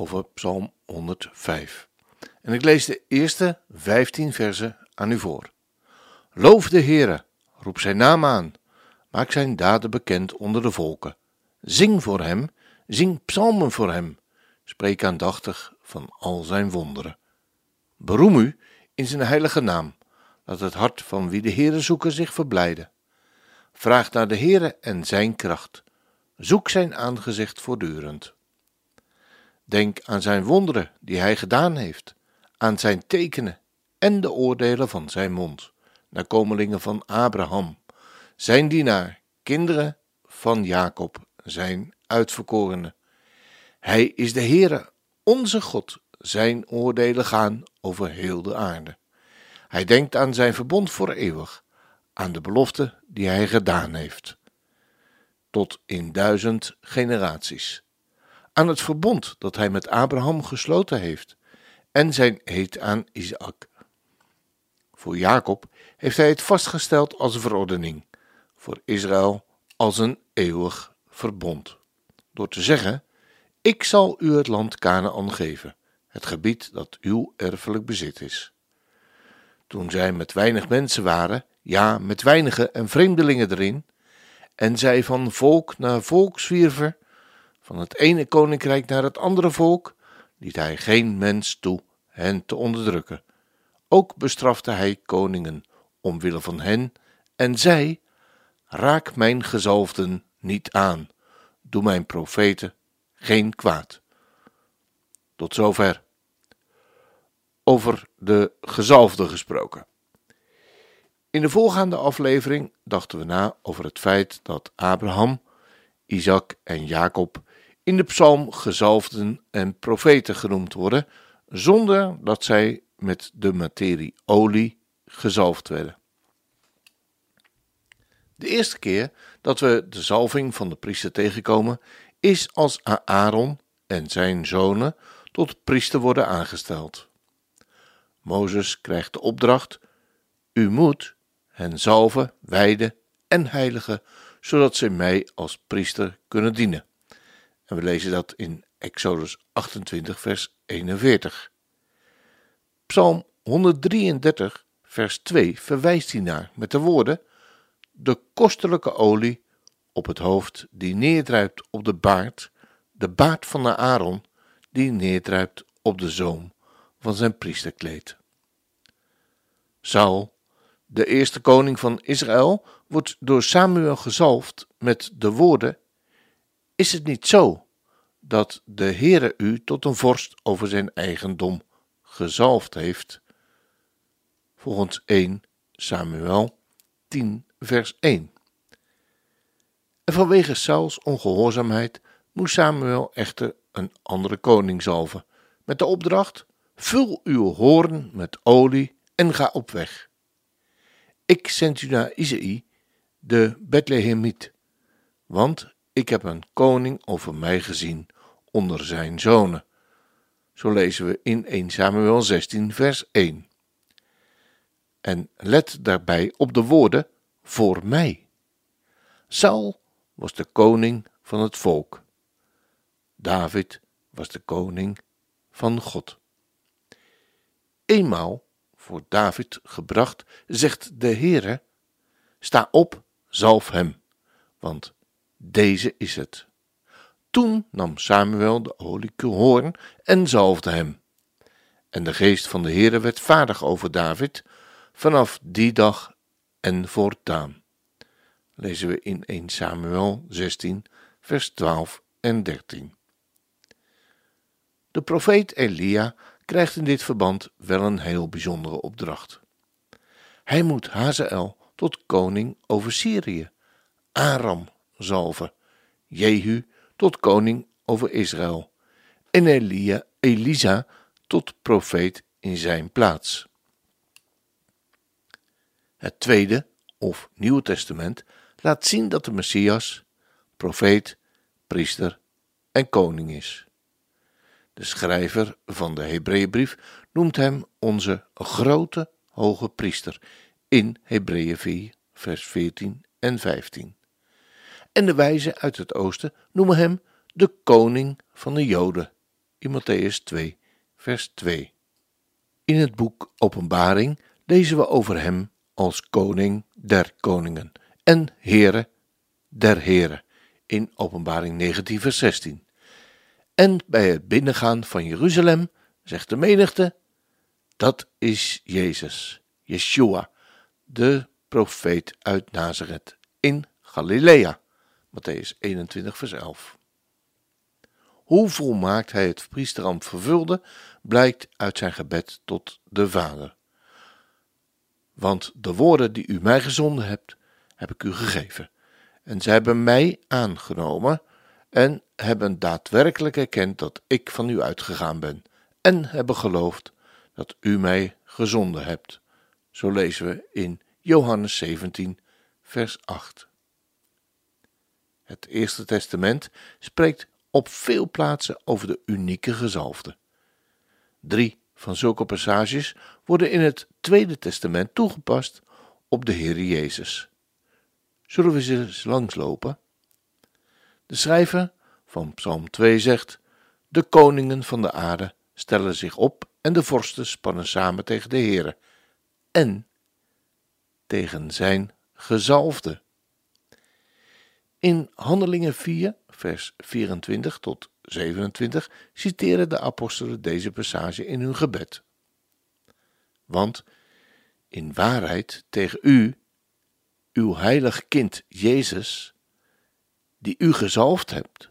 over Psalm 105. En ik lees de eerste 15 versen aan u voor. Loof de Heere, roep zijn naam aan, maak zijn daden bekend onder de volken. Zing voor hem, zing psalmen voor hem, spreek aandachtig van al zijn wonderen. Beroem u in zijn heilige naam, laat het hart van wie de Heere zoeken zich verblijden. Vraag naar de Heere en zijn kracht, zoek zijn aangezicht voortdurend. Denk aan zijn wonderen die hij gedaan heeft, aan zijn tekenen en de oordelen van zijn mond, nakomelingen van Abraham, zijn dienaar, kinderen van Jacob, zijn uitverkorenen. Hij is de Heere, onze God, zijn oordelen gaan over heel de aarde. Hij denkt aan zijn verbond voor eeuwig, aan de belofte die hij gedaan heeft, tot in duizend generaties aan het verbond dat hij met Abraham gesloten heeft en zijn eed aan Isaac. Voor Jacob heeft hij het vastgesteld als verordening, voor Israël als een eeuwig verbond, door te zeggen: Ik zal u het land Canaan geven, het gebied dat uw erfelijk bezit is. Toen zij met weinig mensen waren, ja, met weinige en vreemdelingen erin, en zij van volk naar volk zwierven, van het ene koninkrijk naar het andere volk, liet hij geen mens toe hen te onderdrukken. Ook bestrafte hij koningen omwille van hen en zei: Raak mijn gezalfden niet aan, doe mijn profeten geen kwaad. Tot zover. Over de gezalfde gesproken. In de voorgaande aflevering dachten we na over het feit dat Abraham, Isaac en Jacob in de psalm gezalfden en profeten genoemd worden, zonder dat zij met de materie olie gezalfd werden. De eerste keer dat we de zalving van de priester tegenkomen, is als Aaron en zijn zonen tot priester worden aangesteld. Mozes krijgt de opdracht: U moet hen zalven, wijden en heiligen, zodat ze mij als priester kunnen dienen. En we lezen dat in Exodus 28, vers 41. Psalm 133, vers 2 verwijst hiernaar met de woorden: De kostelijke olie op het hoofd die neerdruipt op de baard, de baard van de Aaron die neerdruipt op de zoom van zijn priesterkleed. Saul, de eerste koning van Israël, wordt door Samuel gezalfd met de woorden is het niet zo dat de Heere u tot een vorst over zijn eigendom gezalfd heeft? Volgens 1 Samuel 10 vers 1. En vanwege Sauls ongehoorzaamheid moest Samuel echter een andere koning zalven, met de opdracht: vul uw hoorn met olie en ga op weg. Ik zend u naar Isaï, de Bethlehemiet, want ik heb een koning over mij gezien onder zijn zonen. Zo lezen we in 1 Samuel 16, vers 1. En let daarbij op de woorden voor mij. Saul was de koning van het volk. David was de koning van God. Eenmaal voor David gebracht, zegt de Heere: Sta op, zalf hem, want deze is het. Toen nam Samuel de oliehoorn en zalfde hem. En de geest van de Heere werd vaardig over David vanaf die dag en voortaan. Lezen we in 1 Samuel 16, vers 12 en 13. De profeet Elia krijgt in dit verband wel een heel bijzondere opdracht. Hij moet Hazael tot koning over Syrië, Aram zalven, Jehu tot koning over Israël en Elia, Elisa tot profeet in zijn plaats. Het Tweede of Nieuwe Testament laat zien dat de Messias profeet, priester en koning is. De schrijver van de Hebreeënbrief noemt hem onze grote hoge priester in Hebreeën 4, vers 14 en 15. En de wijzen uit het oosten noemen hem de koning van de Joden in Matthäus 2, vers 2. In het boek Openbaring lezen we over hem als koning der koningen en Heere der heren in Openbaring 19, vers 16. En bij het binnengaan van Jeruzalem zegt de menigte: Dat is Jezus, Yeshua, de profeet uit Nazareth in Galilea. Matthäus 21, vers 11. Hoe volmaakt hij het priesterambt vervulde, blijkt uit zijn gebed tot de Vader. Want de woorden die u mij gezonden hebt, heb ik u gegeven. En zij hebben mij aangenomen en hebben daadwerkelijk erkend dat ik van u uitgegaan ben, en hebben geloofd dat u mij gezonden hebt. Zo lezen we in Johannes 17, vers 8. Het Eerste Testament spreekt op veel plaatsen over de unieke gezalfde. Drie van zulke passages worden in het Tweede Testament toegepast op de Heer Jezus. Zullen we ze eens langslopen? De schrijver van Psalm 2 zegt: De koningen van de aarde stellen zich op en de vorsten spannen samen tegen de Heere en tegen zijn gezalfde. In Handelingen 4, vers 24 tot 27 citeren de apostelen deze passage in hun gebed. Want in waarheid tegen u, uw heilig kind Jezus, die u gezalfd hebt,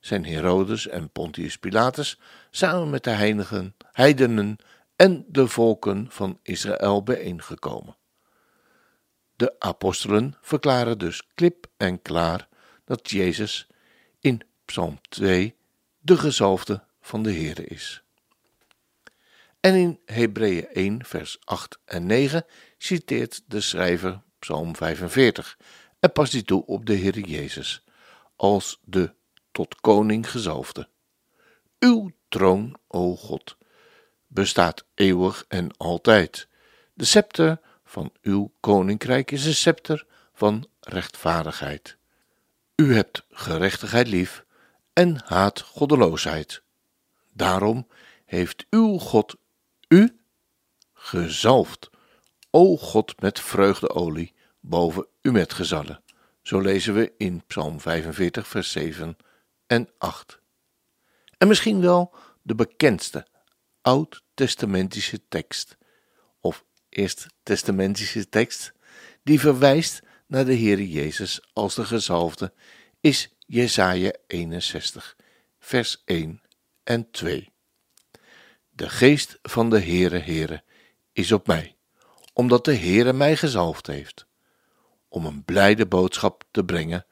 zijn Herodes en Pontius Pilatus samen met de heiligen, heidenen en de volken van Israël bijeengekomen. De apostelen verklaren dus klip en klaar dat Jezus in Psalm 2 de gezalfde van de Heere is. En in Hebreeën 1, vers 8 en 9 citeert de schrijver Psalm 45 en past die toe op de Heer Jezus als de tot koning gezalfde. Uw troon, o God, bestaat eeuwig en altijd. De scepter van uw koninkrijk is een scepter van rechtvaardigheid. U hebt gerechtigheid lief en haat goddeloosheid. Daarom heeft uw God u gezalfd, o God met vreugdeolie, boven u met gezallen. Zo lezen we in Psalm 45, vers 7 en 8. En misschien wel de bekendste oud-testamentische tekst, eerst-testamentische tekst, die verwijst naar de Heer Jezus als de gezalfde, is Jesaja 61, vers 1 en 2. De geest van de Heere Heere is op mij, omdat de Heere mij gezalfd heeft, om een blijde boodschap te brengen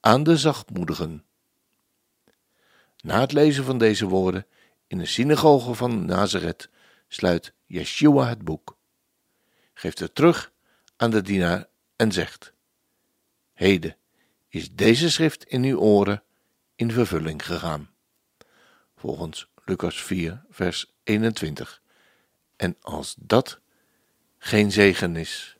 aan de zachtmoedigen. Na het lezen van deze woorden in de synagoge van Nazareth sluit Yeshua het boek, geeft het terug aan de dienaar en zegt: Heden is deze schrift in uw oren in vervulling gegaan. Volgens Lucas 4, vers 21. En als dat geen zegen is,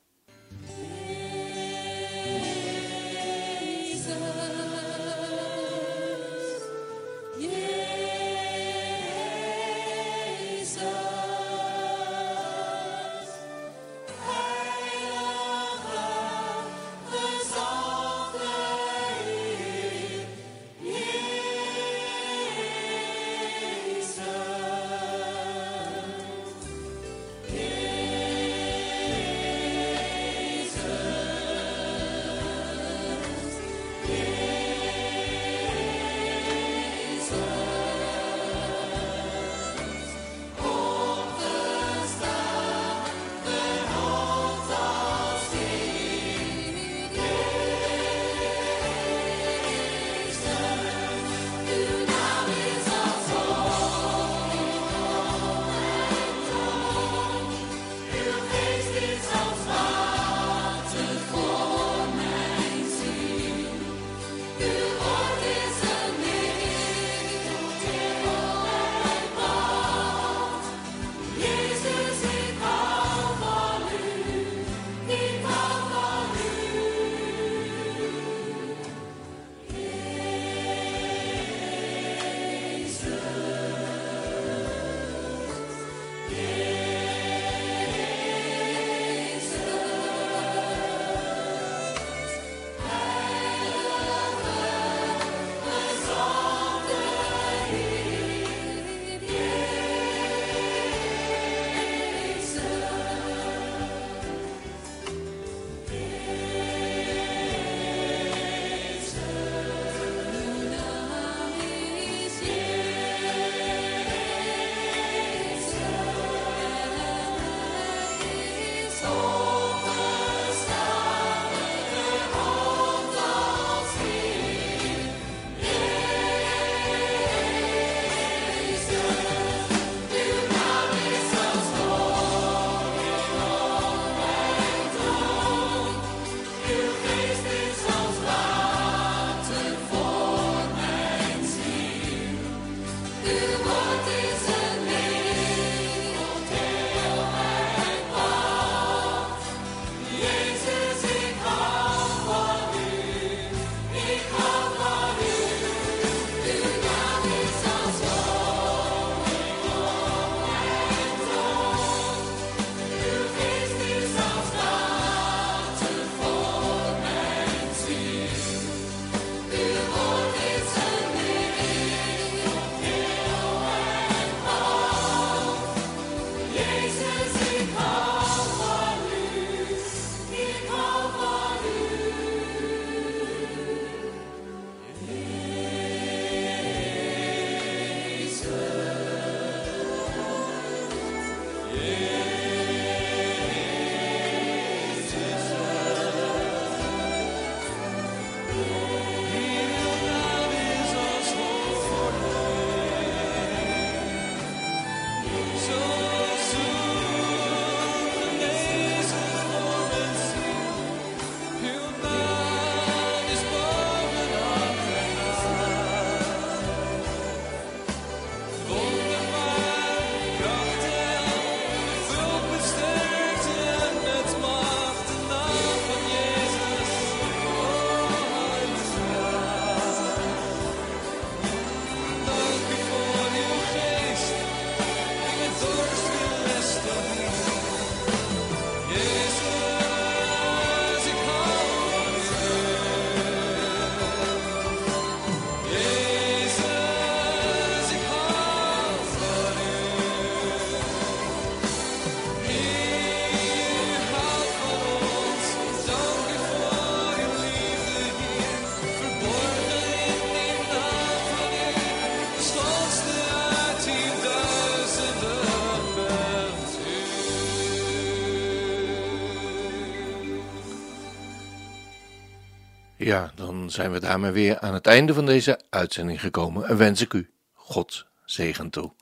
zijn we daarmee weer aan het einde van deze uitzending gekomen en wens ik u God zegen toe.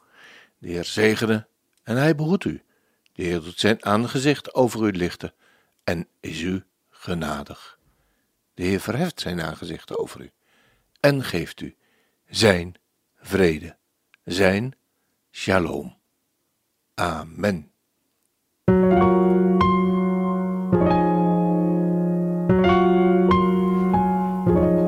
De Heer zegene en hij behoedt u. De Heer doet zijn aangezicht over u lichten en is u genadig. De Heer verheft zijn aangezicht over u en geeft u zijn vrede, zijn shalom. Amen.